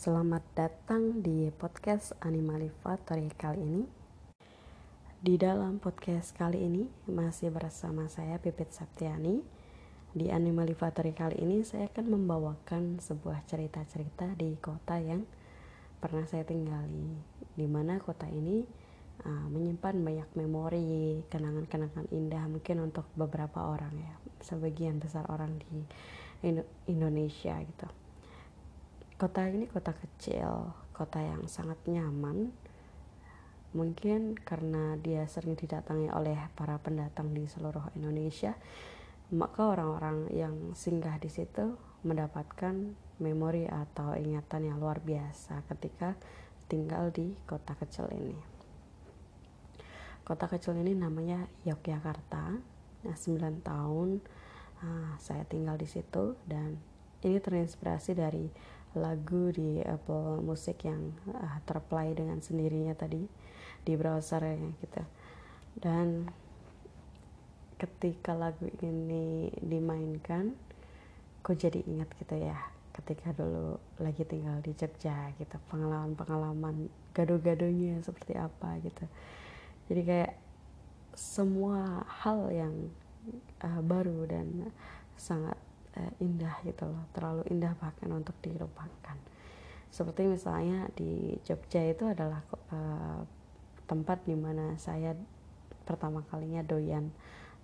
Selamat datang di podcast Animalivatory kali ini. Di dalam podcast kali ini masih bersama saya Pipit Septiani. Di Animalivatory kali ini saya akan membawakan sebuah cerita-cerita di kota yang pernah saya tinggali. Di mana kota ini uh, menyimpan banyak memori, kenangan-kenangan indah mungkin untuk beberapa orang ya, sebagian besar orang di Indonesia gitu kota ini kota kecil kota yang sangat nyaman. Mungkin karena dia sering didatangi oleh para pendatang di seluruh Indonesia maka orang-orang yang singgah di situ mendapatkan memori atau ingatan yang luar biasa ketika tinggal di kota kecil ini. Kota kecil ini namanya Yogyakarta. Nah 9 tahun uh, saya tinggal di situ dan ini terinspirasi dari lagu di Apple Music yang uh, terplay dengan sendirinya tadi di browser ya gitu. Dan ketika lagu ini dimainkan kok jadi ingat gitu ya ketika dulu lagi tinggal di Jogja gitu. Pengalaman-pengalaman gado-gadonya seperti apa gitu. Jadi kayak semua hal yang uh, baru dan sangat uh, indah gitu loh. Terlalu indah bahkan untuk dilupakan seperti misalnya di Jogja itu adalah uh, tempat di mana saya pertama kalinya doyan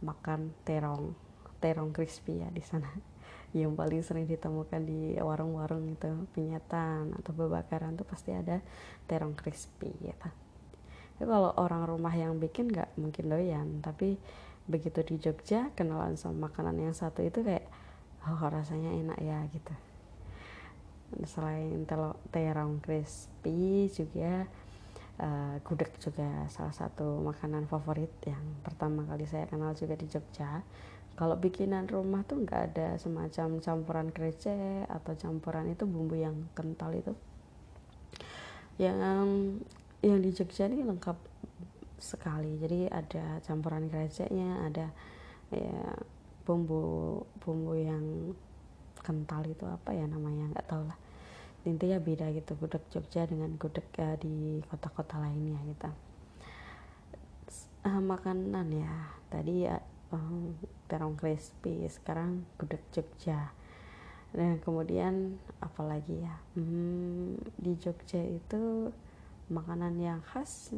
makan terong terong crispy ya di sana. Yang paling sering ditemukan di warung-warung itu penyetan atau bebakaran tuh pasti ada terong crispy gitu. Itu kalau orang rumah yang bikin nggak mungkin doyan, tapi begitu di Jogja kenalan sama makanan yang satu itu kayak oh rasanya enak ya gitu. Selain telo terong crispy juga uh, gudeg juga salah satu makanan favorit yang pertama kali saya kenal juga di Jogja. Kalau bikinan rumah tuh nggak ada semacam campuran krecek atau campuran itu bumbu yang kental itu. Yang yang di Jogja ini lengkap sekali. Jadi ada campuran kreceknya ada ya bumbu bumbu yang kental itu apa ya namanya nggak tahu lah. Intinya beda gitu gudeg Jogja dengan gudeg uh, di kota-kota lainnya gitu. Uh, makanan ya tadi ya uh, terong crispy sekarang gudeg Jogja. Dan kemudian apalagi ya hmm, di Jogja itu makanan yang khas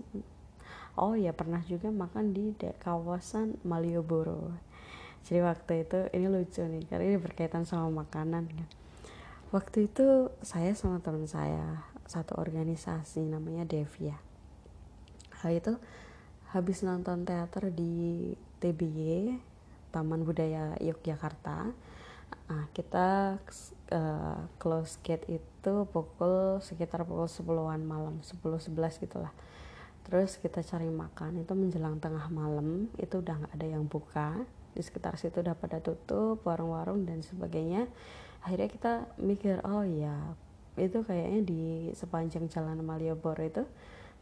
oh ya pernah juga makan di kawasan Malioboro jadi waktu itu ini lucu nih karena ini berkaitan sama makanan kan waktu itu saya sama teman saya satu organisasi namanya Devia. Hal itu habis nonton teater di TBY Taman Budaya Yogyakarta nah, kita uh, close gate itu pukul sekitar pukul 10-an malam 10-11 gitulah. Terus kita cari makan itu menjelang tengah malam itu udah nggak ada yang buka di sekitar situ udah pada tutup warung-warung dan sebagainya. Akhirnya kita mikir oh ya itu kayaknya di sepanjang jalan Malioboro itu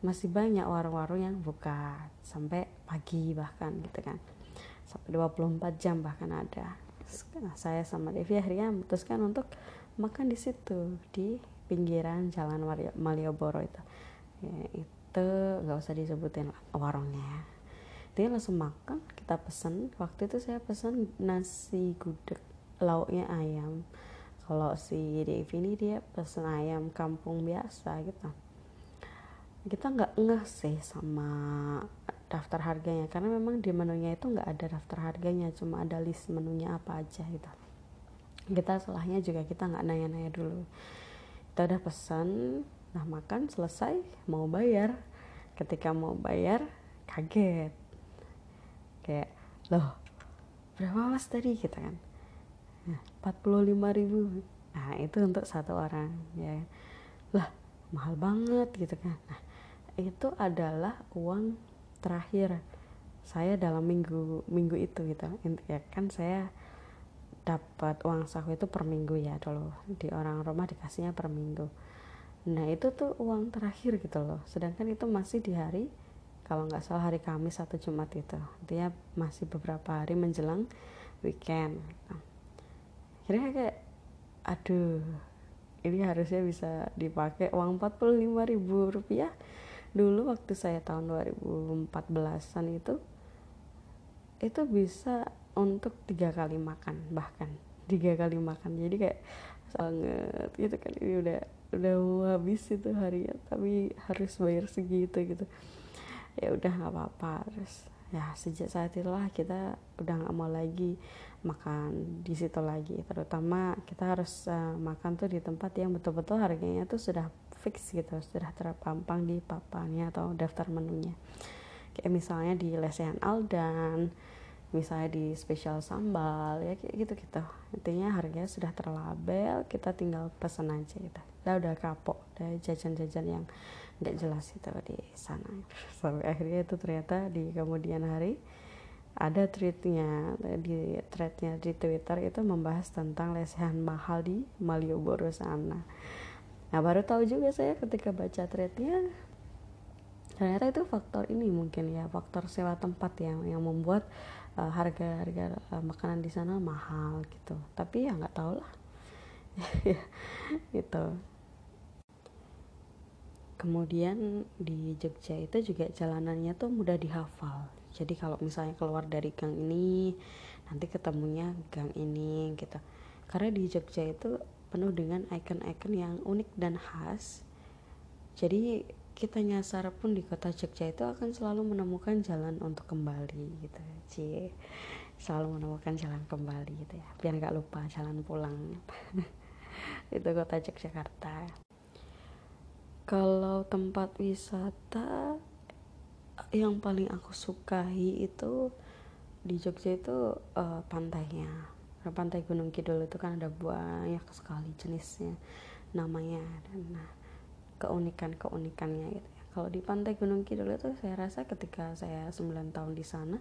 masih banyak warung-warung yang buka sampai pagi bahkan gitu kan. Sampai 24 jam bahkan ada. Nah, saya sama Devi akhirnya memutuskan untuk makan di situ di pinggiran jalan Malioboro itu. Ya, itu nggak usah disebutin warungnya dia langsung makan kita pesen. Waktu itu saya pesen nasi gudeg lauknya ayam. Kalau si Devi ini dia pesen ayam kampung biasa gitu. Kita nggak ngeh sih sama daftar harganya karena memang di menunya itu nggak ada daftar harganya cuma ada list menunya apa aja gitu. Kita setelahnya juga kita nggak nanya-nanya dulu. Kita udah pesan nah makan selesai mau bayar. Ketika mau bayar kaget kayak loh berapa mas tadi? Kita kan. Nah, 45 ribu. Nah itu untuk satu orang ya. Lah mahal banget gitu kan. Nah itu adalah uang terakhir saya dalam minggu minggu itu gitu. Ya kan saya dapat uang saku itu per minggu ya. Dulu di orang rumah dikasihnya per minggu. Nah itu tuh uang terakhir gitu loh. Sedangkan itu masih di hari kalau nggak salah hari Kamis atau Jumat itu. Dia masih beberapa hari menjelang weekend nah, akhirnya kayak aduh ini harusnya bisa dipakai uang 45 ribu rupiah dulu waktu saya tahun 2014an itu itu bisa untuk tiga kali makan bahkan tiga kali makan. Jadi kayak sangat gitu kan ini udah udah mau habis itu harinya tapi harus bayar segitu gitu ya udah nggak apa-apa. Terus ya sejak saat itulah kita udah nggak mau lagi makan di situ lagi. Terutama kita harus uh, makan tuh di tempat yang betul-betul harganya tuh sudah fix gitu sudah terpampang di papannya atau daftar menunya. Kayak misalnya di lesehan Aldan misalnya di spesial sambal ya kayak gitu gitu intinya harganya sudah terlabel kita tinggal pesan aja gitu. Kita udah kapok dari jajan-jajan yang nggak jelas itu di sana. Sampai akhirnya itu ternyata di kemudian hari ada tweetnya di threadnya di Twitter itu membahas tentang lesehan mahal di Malioboro sana. Nah baru tahu juga saya ketika baca threadnya ternyata itu faktor ini mungkin ya faktor sewa tempat yang yang membuat uh, harga harga uh, makanan di sana mahal gitu. Tapi ya nggak tahu lah. Gitu kemudian di Jogja itu juga jalanannya tuh mudah dihafal. Jadi kalau misalnya keluar dari gang ini nanti ketemunya gang ini gitu. Karena di Jogja itu penuh dengan ikon-ikon yang unik dan khas. Jadi kita nyasar pun di kota Jogja itu akan selalu menemukan jalan untuk kembali gitu. Cie selalu menemukan jalan kembali gitu ya. Biar nggak lupa jalan pulang. Itu kota Yogyakarta kalau tempat wisata yang paling aku sukai itu di Jogja itu uh, pantainya. Pantai Gunung Kidul itu kan ada banyak sekali jenisnya namanya. Dan nah, keunikan keunikannya gitu ya. Kalau di pantai Gunung Kidul itu saya rasa ketika saya 9 tahun di sana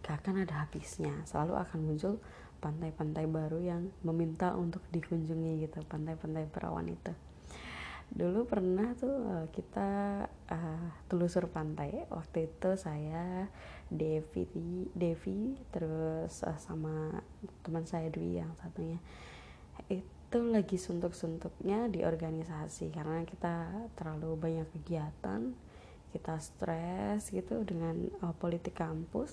gak akan ada habisnya. Selalu akan muncul pantai-pantai baru yang meminta untuk dikunjungi gitu pantai-pantai perawan itu dulu pernah tuh uh, kita uh, telusur pantai. Waktu itu saya Devi Devi terus uh, sama teman saya Dwi yang satunya. Itu lagi suntuk-suntuknya di organisasi karena kita terlalu banyak kegiatan kita stres gitu dengan uh, politik kampus.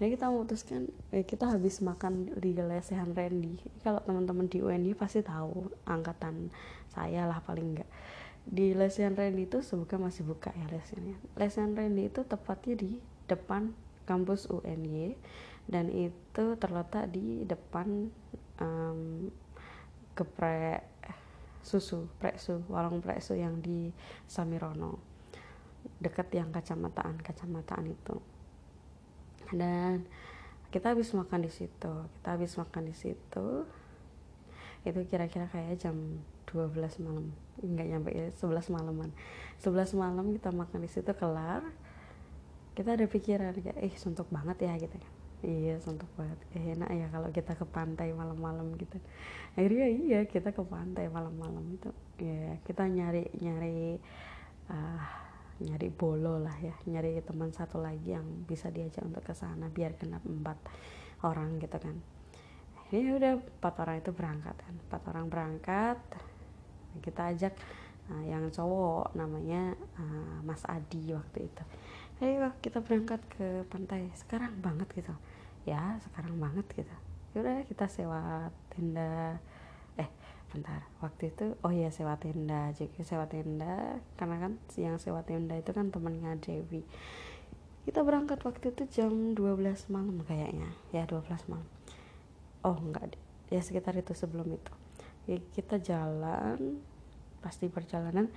Jadi kita memutuskan eh, kita habis makan di lesehan Randy. Kalau teman-teman di UNY pasti tahu angkatan saya lah paling enggak di lesehan Randy itu semoga masih buka ya lesehannya lesehan Randy. Itu tepatnya di depan kampus UNY dan itu terletak di depan um, geprek susu preksu warung preksu yang di Samirono dekat yang kacamataan kacamataan itu. Dan kita habis makan di situ kita habis makan di situ itu kira-kira kayak jam 12 malam. Enggak nyampe ya 11 malaman. 11 malam kita makan di situ kelar kita ada pikiran kayak eh suntuk banget ya gitu kan. Iya suntuk banget. Eh, enak ya kalau kita ke pantai malam-malam gitu. Akhirnya iya kita ke pantai malam-malam itu. Ya kita nyari nyari uh, nyari bolo lah ya. Nyari teman satu lagi yang bisa diajak untuk ke sana biar genap empat orang gitu kan. Ini udah empat orang itu berangkat kan. Empat orang berangkat kita ajak nah, yang cowok namanya uh, Mas Adi waktu itu. Ayo kita berangkat ke pantai. Sekarang banget gitu. Ya sekarang banget gitu. Yaudah kita sewa tenda. Bentar. Waktu itu oh iya sewa tenda juga. Sewa tenda karena kan yang sewa tenda itu kan temennya Dewi. Kita berangkat waktu itu jam 12 malam kayaknya. Ya 12 malam. Oh enggak ya sekitar itu sebelum itu ya, kita jalan pasti perjalanan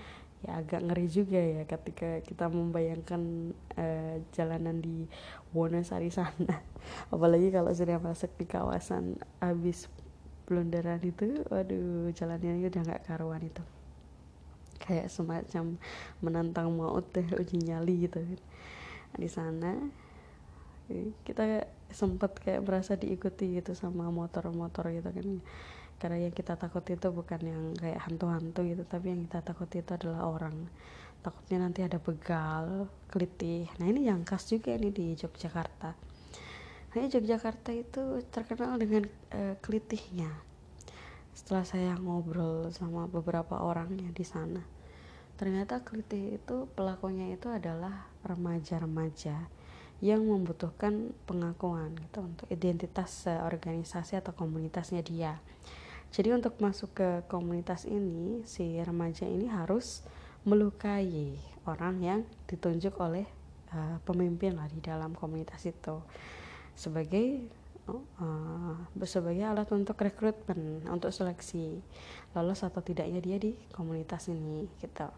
ya agak ngeri juga ya ketika kita membayangkan uh, jalanan di Wonosari sana. Apalagi kalau sudah masuk di kawasan habis blunderan itu waduh jalannya udah nggak karuan itu. Kayak semacam menantang maut deh uji nyali gitu kan. Di sana kita sempat kayak berasa diikuti gitu sama motor-motor gitu kan karena yang kita takut itu bukan yang kayak hantu-hantu gitu tapi yang kita takut itu adalah orang. Takutnya nanti ada begal kelitih. Nah ini yang khas juga nih di Yogyakarta. Nah, Yogyakarta itu terkenal dengan uh, kelitihnya. setelah saya ngobrol sama beberapa orang yang di sana ternyata kelitih itu pelakunya itu adalah remaja-remaja yang membutuhkan pengakuan gitu untuk identitas organisasi atau komunitasnya dia jadi untuk masuk ke komunitas ini si remaja ini harus melukai orang yang ditunjuk oleh uh, pemimpin lah di dalam komunitas itu. Sebagai uh, sebagai alat untuk rekrutmen untuk seleksi lolos atau tidaknya dia di komunitas ini gitu.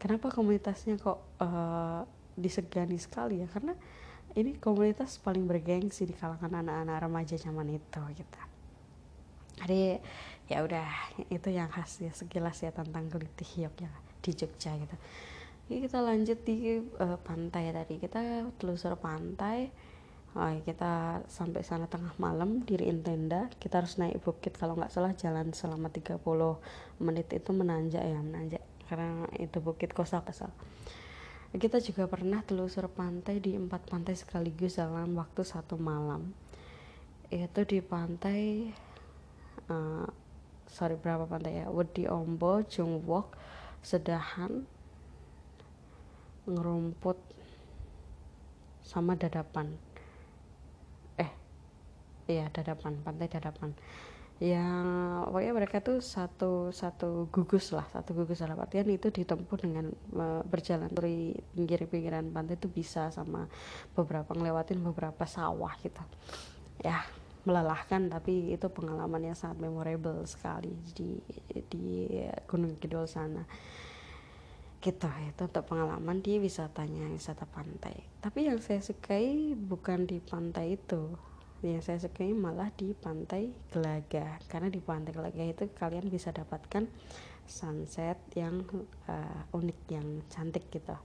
Kenapa komunitasnya kok uh, disegani sekali ya? Karena ini komunitas paling bergengsi di kalangan anak-anak remaja zaman itu gitu jadi ya udah itu yang khas ya sekilas ya tentang gelitih yok ya di Jogja gitu. Oke, kita lanjut di uh, pantai tadi. Kita telusur pantai Oh, kita sampai sana tengah malam diriin tenda. Kita harus naik bukit kalau nggak salah jalan selama 30 menit itu menanjak ya menanjak karena itu bukit kosa kesal kita juga pernah telusur pantai di empat pantai sekaligus dalam waktu satu malam. Itu di pantai uh, sorry berapa pantai ya? Wedi Ombo Jungwok sedahan ngerumput sama dadapan. Eh iya dadapan pantai dadapan. Yang pokoknya mereka tuh satu satu gugus lah satu gugus dalam artian itu ditempuh dengan uh, berjalan. Dari pinggir-pinggiran pantai itu bisa sama beberapa ngelewatin beberapa sawah gitu. Ya melelahkan tapi itu pengalaman yang sangat memorable sekali di di Gunung Kidul sana. Gitu itu untuk pengalaman di wisatanya wisata pantai. Tapi yang saya sukai bukan di pantai itu yang saya sukai malah di pantai Gelaga. Karena di pantai Gelaga itu kalian bisa dapatkan sunset yang uh, unik yang cantik gitu.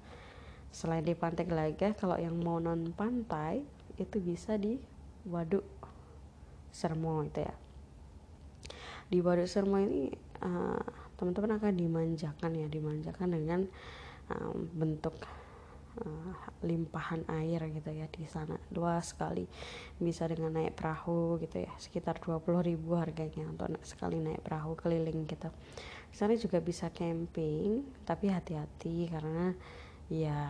Selain di pantai Gelaga kalau yang mau non pantai itu bisa di Waduk Sermo itu ya. Di Waduk Sermo ini uh, teman-teman akan dimanjakan ya dimanjakan dengan um, bentuk uh, limpahan air gitu ya di sana. Luas sekali. Bisa dengan naik perahu gitu ya sekitar 20.000 harganya untuk sekali naik perahu keliling gitu. Sana juga bisa camping tapi hati-hati karena ya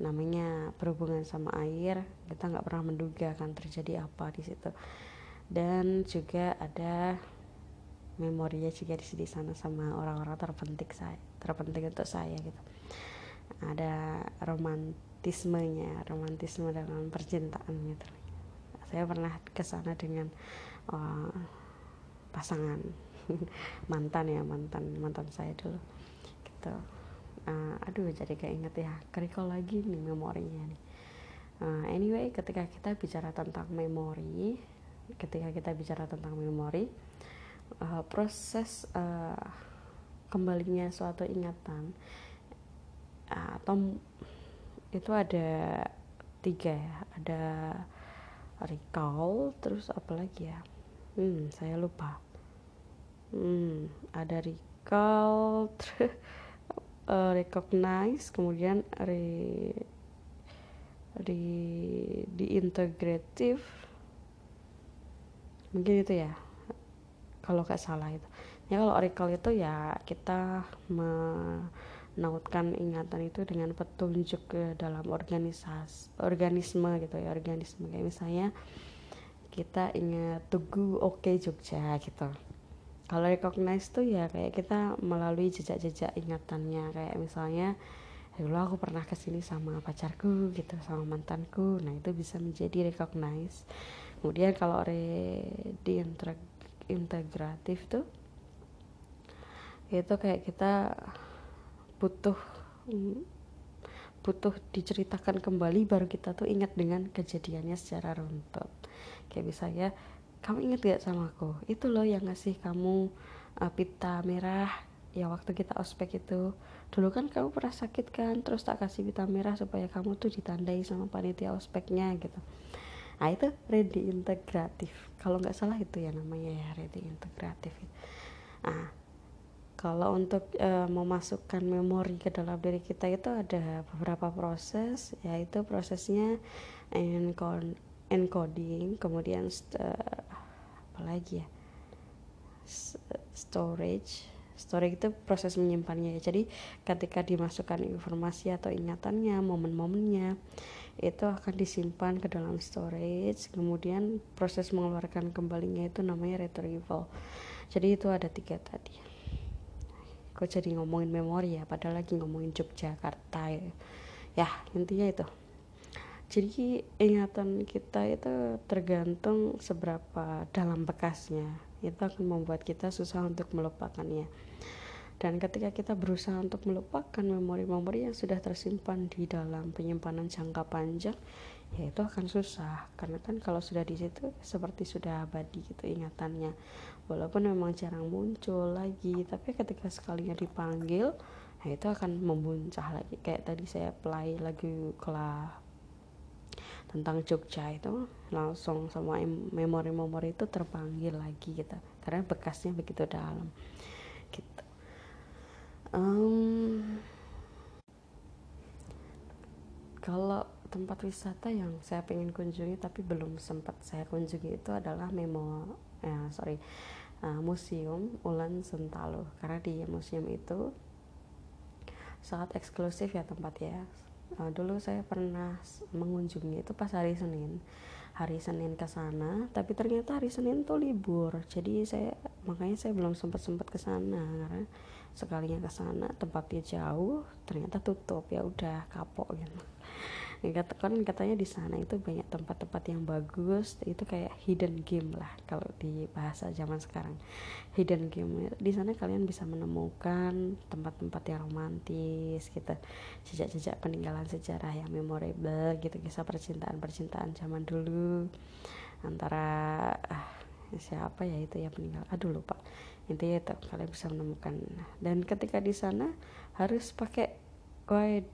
namanya berhubungan sama air kita nggak pernah menduga akan terjadi apa di situ dan juga ada memorinya juga di sini sana sama orang-orang terpenting saya terpenting untuk saya gitu. Ada romantismenya romantisme dalam percintaan gitu. Saya pernah ke sana dengan uh, pasangan mantan ya mantan mantan saya dulu gitu. Uh, aduh jadi kayak inget ya kerikol lagi nih memorinya nih. Uh, anyway ketika kita bicara tentang memori ketika kita bicara tentang memori uh, proses uh, kembalinya suatu ingatan uh, atau itu ada tiga ya. Ada recall terus apa lagi ya? Hmm saya lupa. Hmm ada recall uh, recognize kemudian re di di integrative mungkin itu ya kalau nggak salah itu. Ya kalau recall itu ya kita menautkan ingatan itu dengan petunjuk ke dalam organisasi organisme gitu ya organisme. Kayak misalnya kita ingat tugu oke okay Jogja gitu. Kalau recognize tuh ya kayak kita melalui jejak-jejak ingatannya. Kayak misalnya dulu aku pernah ke sini sama pacarku gitu sama mantanku. Nah itu bisa menjadi recognize kemudian kalau re di integratif tuh itu kayak kita butuh butuh diceritakan kembali baru kita tuh ingat dengan kejadiannya secara runtut. Kayak misalnya kamu inget gak sama aku? Itu loh yang ngasih kamu uh, pita merah. Ya waktu kita ospek itu dulu kan kamu pernah sakit kan? Terus tak kasih pita merah supaya kamu tuh ditandai sama panitia ospeknya gitu nah itu ready integratif. Kalau nggak salah itu ya namanya ya ready integratif nah kalau untuk e, memasukkan memori ke dalam diri kita itu ada beberapa proses yaitu prosesnya encoding kemudian uh, apa lagi ya? Storage storage itu proses menyimpannya. Ya jadi ketika dimasukkan informasi atau ingatannya momen-momennya itu akan disimpan ke dalam storage. Kemudian proses mengeluarkan kembalinya itu namanya retrieval. Jadi itu ada tiga tadi. Kok jadi ngomongin memori ya padahal lagi ngomongin Yogyakarta ya, ya intinya itu. Jadi ingatan kita itu tergantung seberapa dalam bekasnya. Itu akan membuat kita susah untuk melupakannya dan ketika kita berusaha untuk melupakan memori-memori yang sudah tersimpan di dalam penyimpanan jangka panjang ya itu akan susah. Karena kan kalau sudah di situ seperti sudah abadi gitu ingatannya. Walaupun memang jarang muncul lagi tapi ketika sekalinya dipanggil nah itu akan memuncah lagi. Kayak tadi saya play lagu kelah tentang Jogja itu langsung semua memori-memori itu terpanggil lagi gitu. Karena bekasnya begitu dalam um, kalau tempat wisata yang saya pengen kunjungi tapi belum sempat saya kunjungi itu adalah memo eh, sorry uh, museum Ulan Sentalo. Karena di museum itu sangat eksklusif ya tempat ya. Uh, dulu saya pernah mengunjungi itu pas hari Senin. Hari Senin ke sana tapi ternyata hari Senin tuh libur. Jadi saya makanya saya belum sempat sempat ke sana karena sekalinya ke sana tempatnya jauh ternyata tutup ya udah kapok gitu. Kata kan katanya di sana itu banyak tempat-tempat yang bagus itu kayak hidden game lah kalau di bahasa zaman sekarang. Hidden game di sana kalian bisa menemukan tempat-tempat yang romantis gitu. Jejak-jejak peninggalan sejarah yang memorable gitu kisah percintaan-percintaan zaman dulu. Antara ah, siapa ya itu ya peninggal? Aduh lupa intinya itu kalian bisa menemukan. Dan ketika di sana harus pakai guide.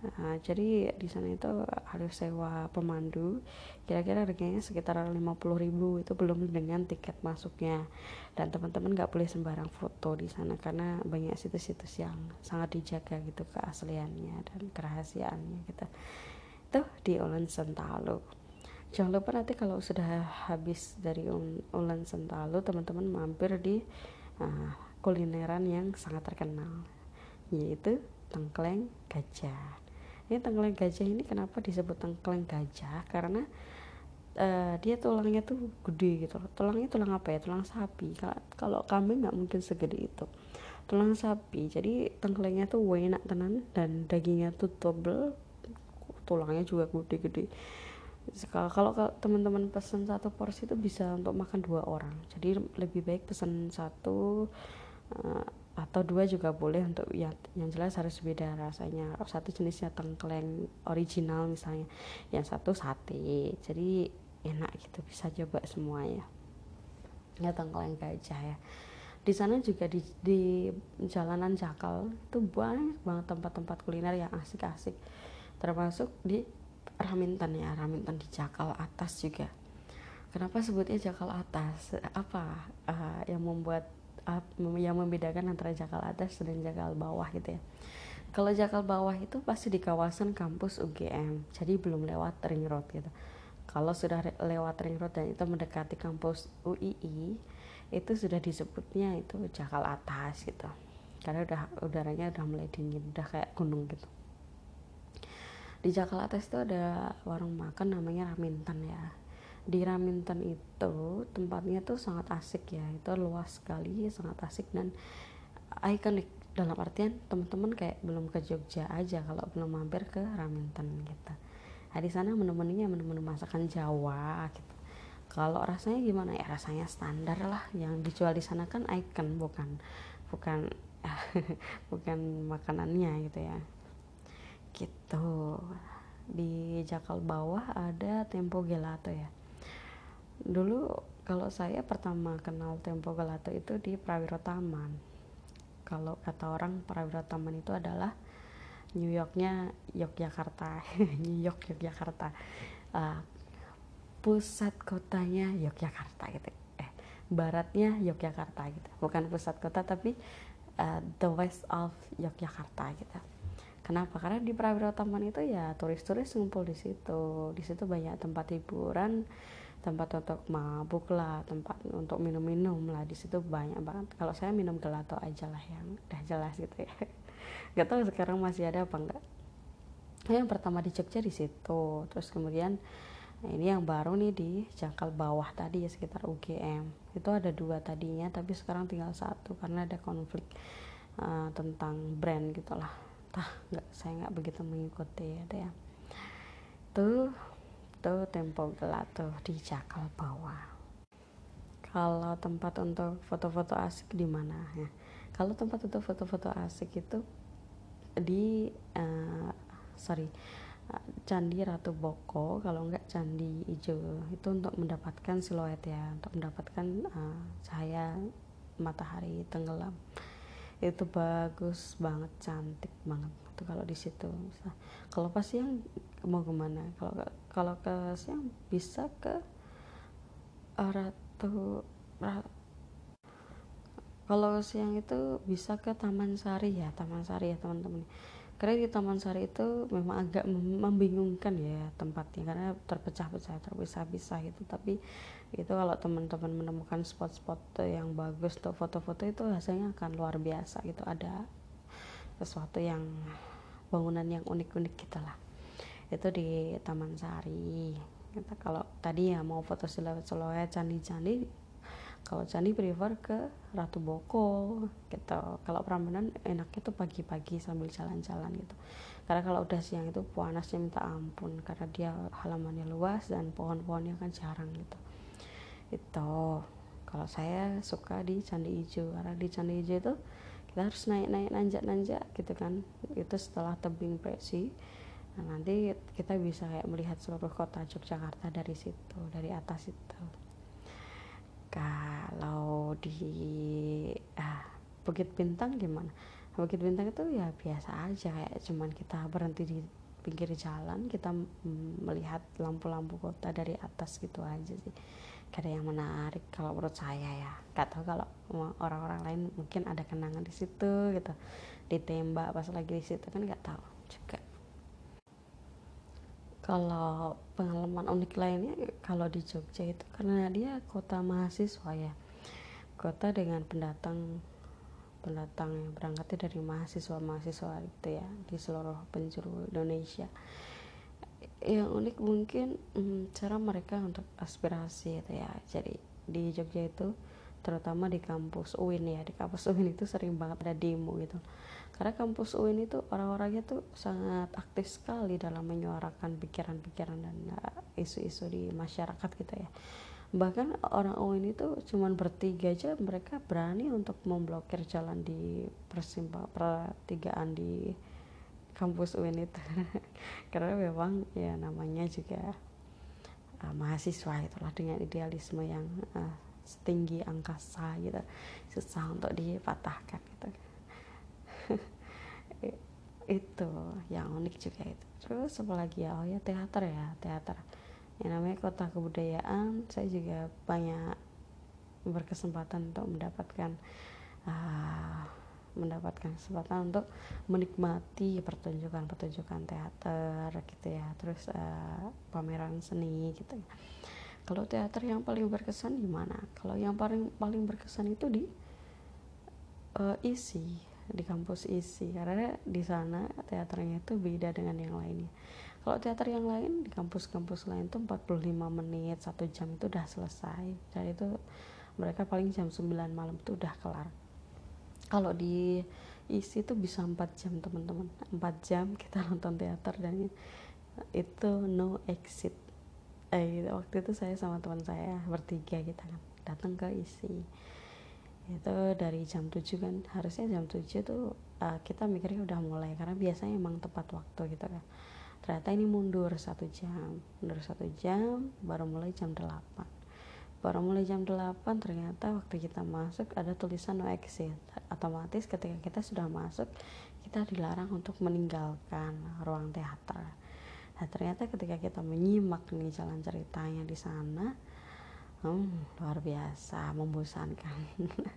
Nah, jadi di sana itu harus sewa pemandu. Kira-kira harganya sekitar 50.000 itu belum dengan tiket masuknya. Dan teman-teman nggak boleh sembarang foto di sana karena banyak situs-situs yang sangat dijaga gitu keasliannya dan kerahasiaannya gitu. Itu di Ulen Sentalu jangan lupa nanti kalau sudah habis dari Ulen Sentalu teman-teman mampir di uh, kulineran yang sangat terkenal yaitu tengkleng gajah. Ini tengkleng gajah ini kenapa disebut tengkleng gajah? Karena uh, dia tulangnya tuh gede gitu tulangnya tulang apa ya? Tulang sapi. Kalau kambing nggak mungkin segede itu. Tulang sapi. Jadi tengklengnya tuh enak tenan dan dagingnya tuh tebel tulangnya juga gede-gede kalau teman-teman pesan satu porsi itu bisa untuk makan dua orang. Jadi lebih baik pesan satu uh, atau dua juga boleh untuk ya yang jelas harus beda rasanya. Satu jenisnya tengkleng original misalnya yang satu sate. Jadi enak gitu bisa coba semuanya. Ya tengkleng gajah ya. Di sana juga di, di jalanan Jakal itu banyak banget tempat-tempat kuliner yang asik-asik. Termasuk di Raminten ya Raminten di Jakal atas juga. Kenapa sebutnya Jakal atas? Apa uh, yang membuat yang membedakan antara jakal atas dan jakal bawah gitu ya? Kalau jakal bawah itu pasti di kawasan kampus UGM jadi belum lewat ring road gitu. Kalau sudah lewat ring road dan itu mendekati kampus UII itu sudah disebutnya itu jakal atas gitu. Karena udah udaranya udah mulai dingin udah kayak gunung gitu di Jakal atas itu ada warung makan namanya Raminten ya. Di Raminten itu tempatnya tuh sangat asik ya. Itu luas sekali sangat asik dan ikonik. Dalam artian teman-teman kayak belum ke Jogja aja kalau belum mampir ke Raminten gitu. Nah di sana menu-menunya menu-menu masakan Jawa gitu. Kalau rasanya gimana? Ya rasanya standar lah. Yang dijual di sana kan icon bukan bukan bukan makanannya gitu ya gitu. Di Jakal bawah ada Tempo Gelato ya. Dulu kalau saya pertama kenal Tempo Gelato itu di Prawiro Taman. Kalau kata orang Prawiro Taman itu adalah New Yorknya Yogyakarta. New York Yogyakarta. Uh, pusat kotanya Yogyakarta gitu. Eh baratnya Yogyakarta gitu. Bukan pusat kota tapi uh, the west of Yogyakarta gitu kenapa? Karena di Prawiro Taman itu ya turis-turis ngumpul di situ. Di situ banyak tempat hiburan tempat untuk mabuk lah tempat untuk minum-minum lah. Di situ banyak banget. Kalau saya minum gelato aja lah yang udah jelas gitu ya. Nggak tahu sekarang masih ada apa enggak yang pertama di Jogja di situ. Terus kemudian Nah, ini yang baru nih di jangkal bawah tadi ya sekitar UGM. Itu ada dua tadinya, tapi sekarang tinggal satu karena ada konflik uh, tentang brand gitulah. Tah, nggak saya nggak begitu mengikuti ada ya. Tuh, tuh Tempo Gelato di jangkal bawah. Kalau tempat untuk foto-foto asik di mana ya? Kalau tempat untuk foto-foto asik itu di uh, sorry Candi Ratu Boko kalau enggak Candi Ijo itu untuk mendapatkan siluet ya untuk mendapatkan uh, cahaya matahari tenggelam itu bagus banget cantik banget itu kalau di situ. Kalau pas siang mau ke mana? Kalau kalau ke siang bisa ke Ratu kalau siang itu bisa ke Taman Sari ya Taman Sari ya teman-teman karena di Taman Sari itu memang agak membingungkan ya tempatnya karena terpecah-pecah terpisah-pisah gitu. Tapi itu kalau teman-teman menemukan spot-spot yang bagus untuk foto-foto itu hasilnya akan luar biasa gitu. Ada sesuatu yang bangunan yang unik-unik gitu lah. Itu di Taman Sari kita kalau tadi ya mau foto siluet-siluet candi-candi kalau candi prefer ke Ratu Boko gitu. Kalau Prambanan enaknya tuh pagi-pagi sambil jalan-jalan gitu. Karena kalau udah siang itu panasnya minta ampun karena dia halamannya luas dan pohon-pohonnya kan jarang gitu. Itu. Kalau saya suka di Candi Ijo karena di Candi Ijo itu kita harus naik-naik nanjak-nanjak gitu kan. Itu setelah tebing presi nah nanti kita bisa kayak melihat seluruh kota Yogyakarta dari situ dari atas itu kalau di ah, Bukit Bintang gimana? Bukit Bintang itu ya biasa aja kayak cuman kita berhenti di pinggir jalan kita melihat lampu-lampu kota dari atas gitu aja sih. Gak yang menarik kalau menurut saya ya. Gak tahu kalau orang-orang lain mungkin ada kenangan di situ gitu. Ditembak pas lagi di situ kan gak tahu juga kalau pengalaman unik lainnya kalau di Jogja itu karena dia kota mahasiswa ya. Kota dengan pendatang pendatang yang berangkatnya dari mahasiswa-mahasiswa itu ya di seluruh penjuru Indonesia. Yang unik mungkin hmm, cara mereka untuk aspirasi itu ya. Jadi di Jogja itu terutama di kampus UIN ya di kampus UIN itu sering banget ada demo gitu karena kampus UIN itu orang-orangnya tuh sangat aktif sekali dalam menyuarakan pikiran-pikiran dan eh, isu-isu di masyarakat gitu ya. Bahkan orang UIN itu cuma bertiga aja mereka berani untuk memblokir jalan di persimpang pertigaan di kampus UIN itu karena memang ya namanya juga uh, mahasiswa itulah dengan idealisme yang uh, setinggi angkasa gitu susah untuk dipatahkan gitu itu yang unik juga itu. Terus apa lagi ya? Oh ya teater ya teater. Yang namanya kota kebudayaan saya juga banyak berkesempatan untuk mendapatkan uh, mendapatkan kesempatan untuk menikmati pertunjukan-pertunjukan teater gitu ya. Terus uh, pameran seni gitu ya. Kalau teater yang paling berkesan di mana? Kalau yang paling paling berkesan itu di uh, isi di kampus isi karena di sana teaternya itu beda dengan yang lainnya. Kalau teater yang lain di kampus-kampus lain tuh 45 menit satu jam itu udah selesai. Dan itu mereka paling jam 9 malam itu udah kelar. Kalau di isi itu bisa 4 jam teman-teman. 4 jam kita nonton teater dan itu no exit. Eh, waktu itu saya sama teman saya bertiga kita datang ke isi itu dari jam 7 kan. Harusnya jam 7 tuh uh, kita mikirnya udah mulai karena biasanya emang tepat waktu gitu kan. Ternyata ini mundur satu jam. Mundur satu jam baru mulai jam 8 baru mulai jam 8 ternyata waktu kita masuk ada tulisan no exit. Otomatis ketika kita sudah masuk kita dilarang untuk meninggalkan ruang teater. Nah ternyata ketika kita menyimak nih jalan ceritanya di sana hmm, luar biasa membosankan.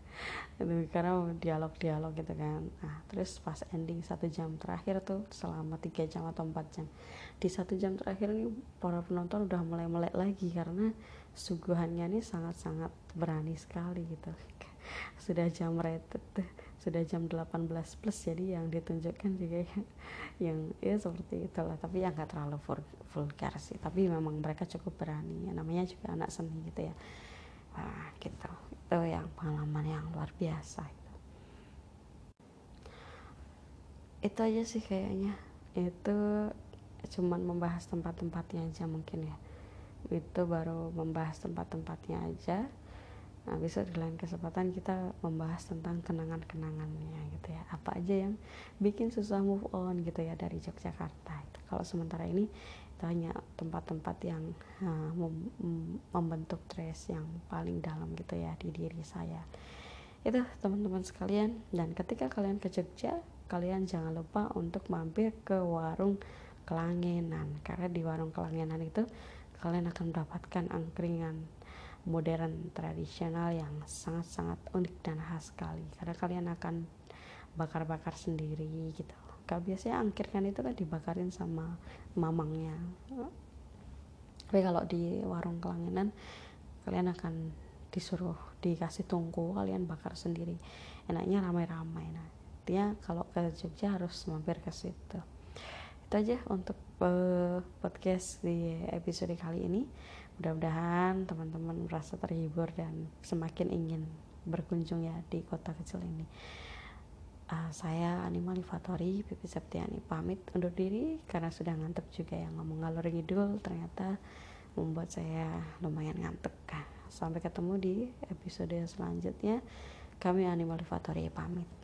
Karena dialog-dialog gitu kan. Nah terus pas ending satu jam terakhir tuh selama tiga jam atau empat jam. Di satu jam terakhir ini para penonton udah mulai melek lagi karena suguhannya ini sangat-sangat berani sekali gitu. Sudah jam rated sudah jam 18 plus jadi yang ditunjukkan juga yang, yang ya seperti itulah. Tapi yang nggak terlalu vulgar sih tapi memang mereka cukup berani. Ya, namanya juga anak seni gitu ya. Nah gitu. Itu yang pengalaman yang luar biasa itu itu aja sih kayaknya. Itu cuman membahas tempat-tempatnya aja mungkin ya. Itu baru membahas tempat-tempatnya aja nah bisa di lain kesempatan kita membahas tentang kenangan-kenangannya gitu ya. Apa aja yang bikin susah move on gitu ya dari Yogyakarta kalau sementara ini itu hanya tempat-tempat yang uh, mem membentuk trace yang paling dalam gitu ya di diri saya. Itu teman-teman sekalian. Dan ketika kalian ke Jogja kalian jangan lupa untuk mampir ke warung kelangenan. Karena di warung kelangenan itu kalian akan mendapatkan angkringan modern tradisional yang sangat-sangat unik dan khas sekali. Karena kalian akan bakar-bakar sendiri gitu. Kalau biasanya angkirkan itu kan dibakarin sama mamangnya. Tapi kalau di warung kelangenan kalian akan disuruh dikasih tungku kalian bakar sendiri. Enaknya ramai-ramai. Nah dia kalau ke Jogja harus mampir ke situ. Itu aja untuk uh, podcast di episode kali ini mudah-mudahan teman-teman merasa terhibur dan semakin ingin berkunjung ya di kota kecil ini. Uh, saya Anima Livatori Pipi Septiani pamit undur diri karena sudah ngantuk juga yang ngomong ngalor ngidul ternyata membuat saya lumayan ngantuk sampai ketemu di episode selanjutnya. Kami Anima Livatori pamit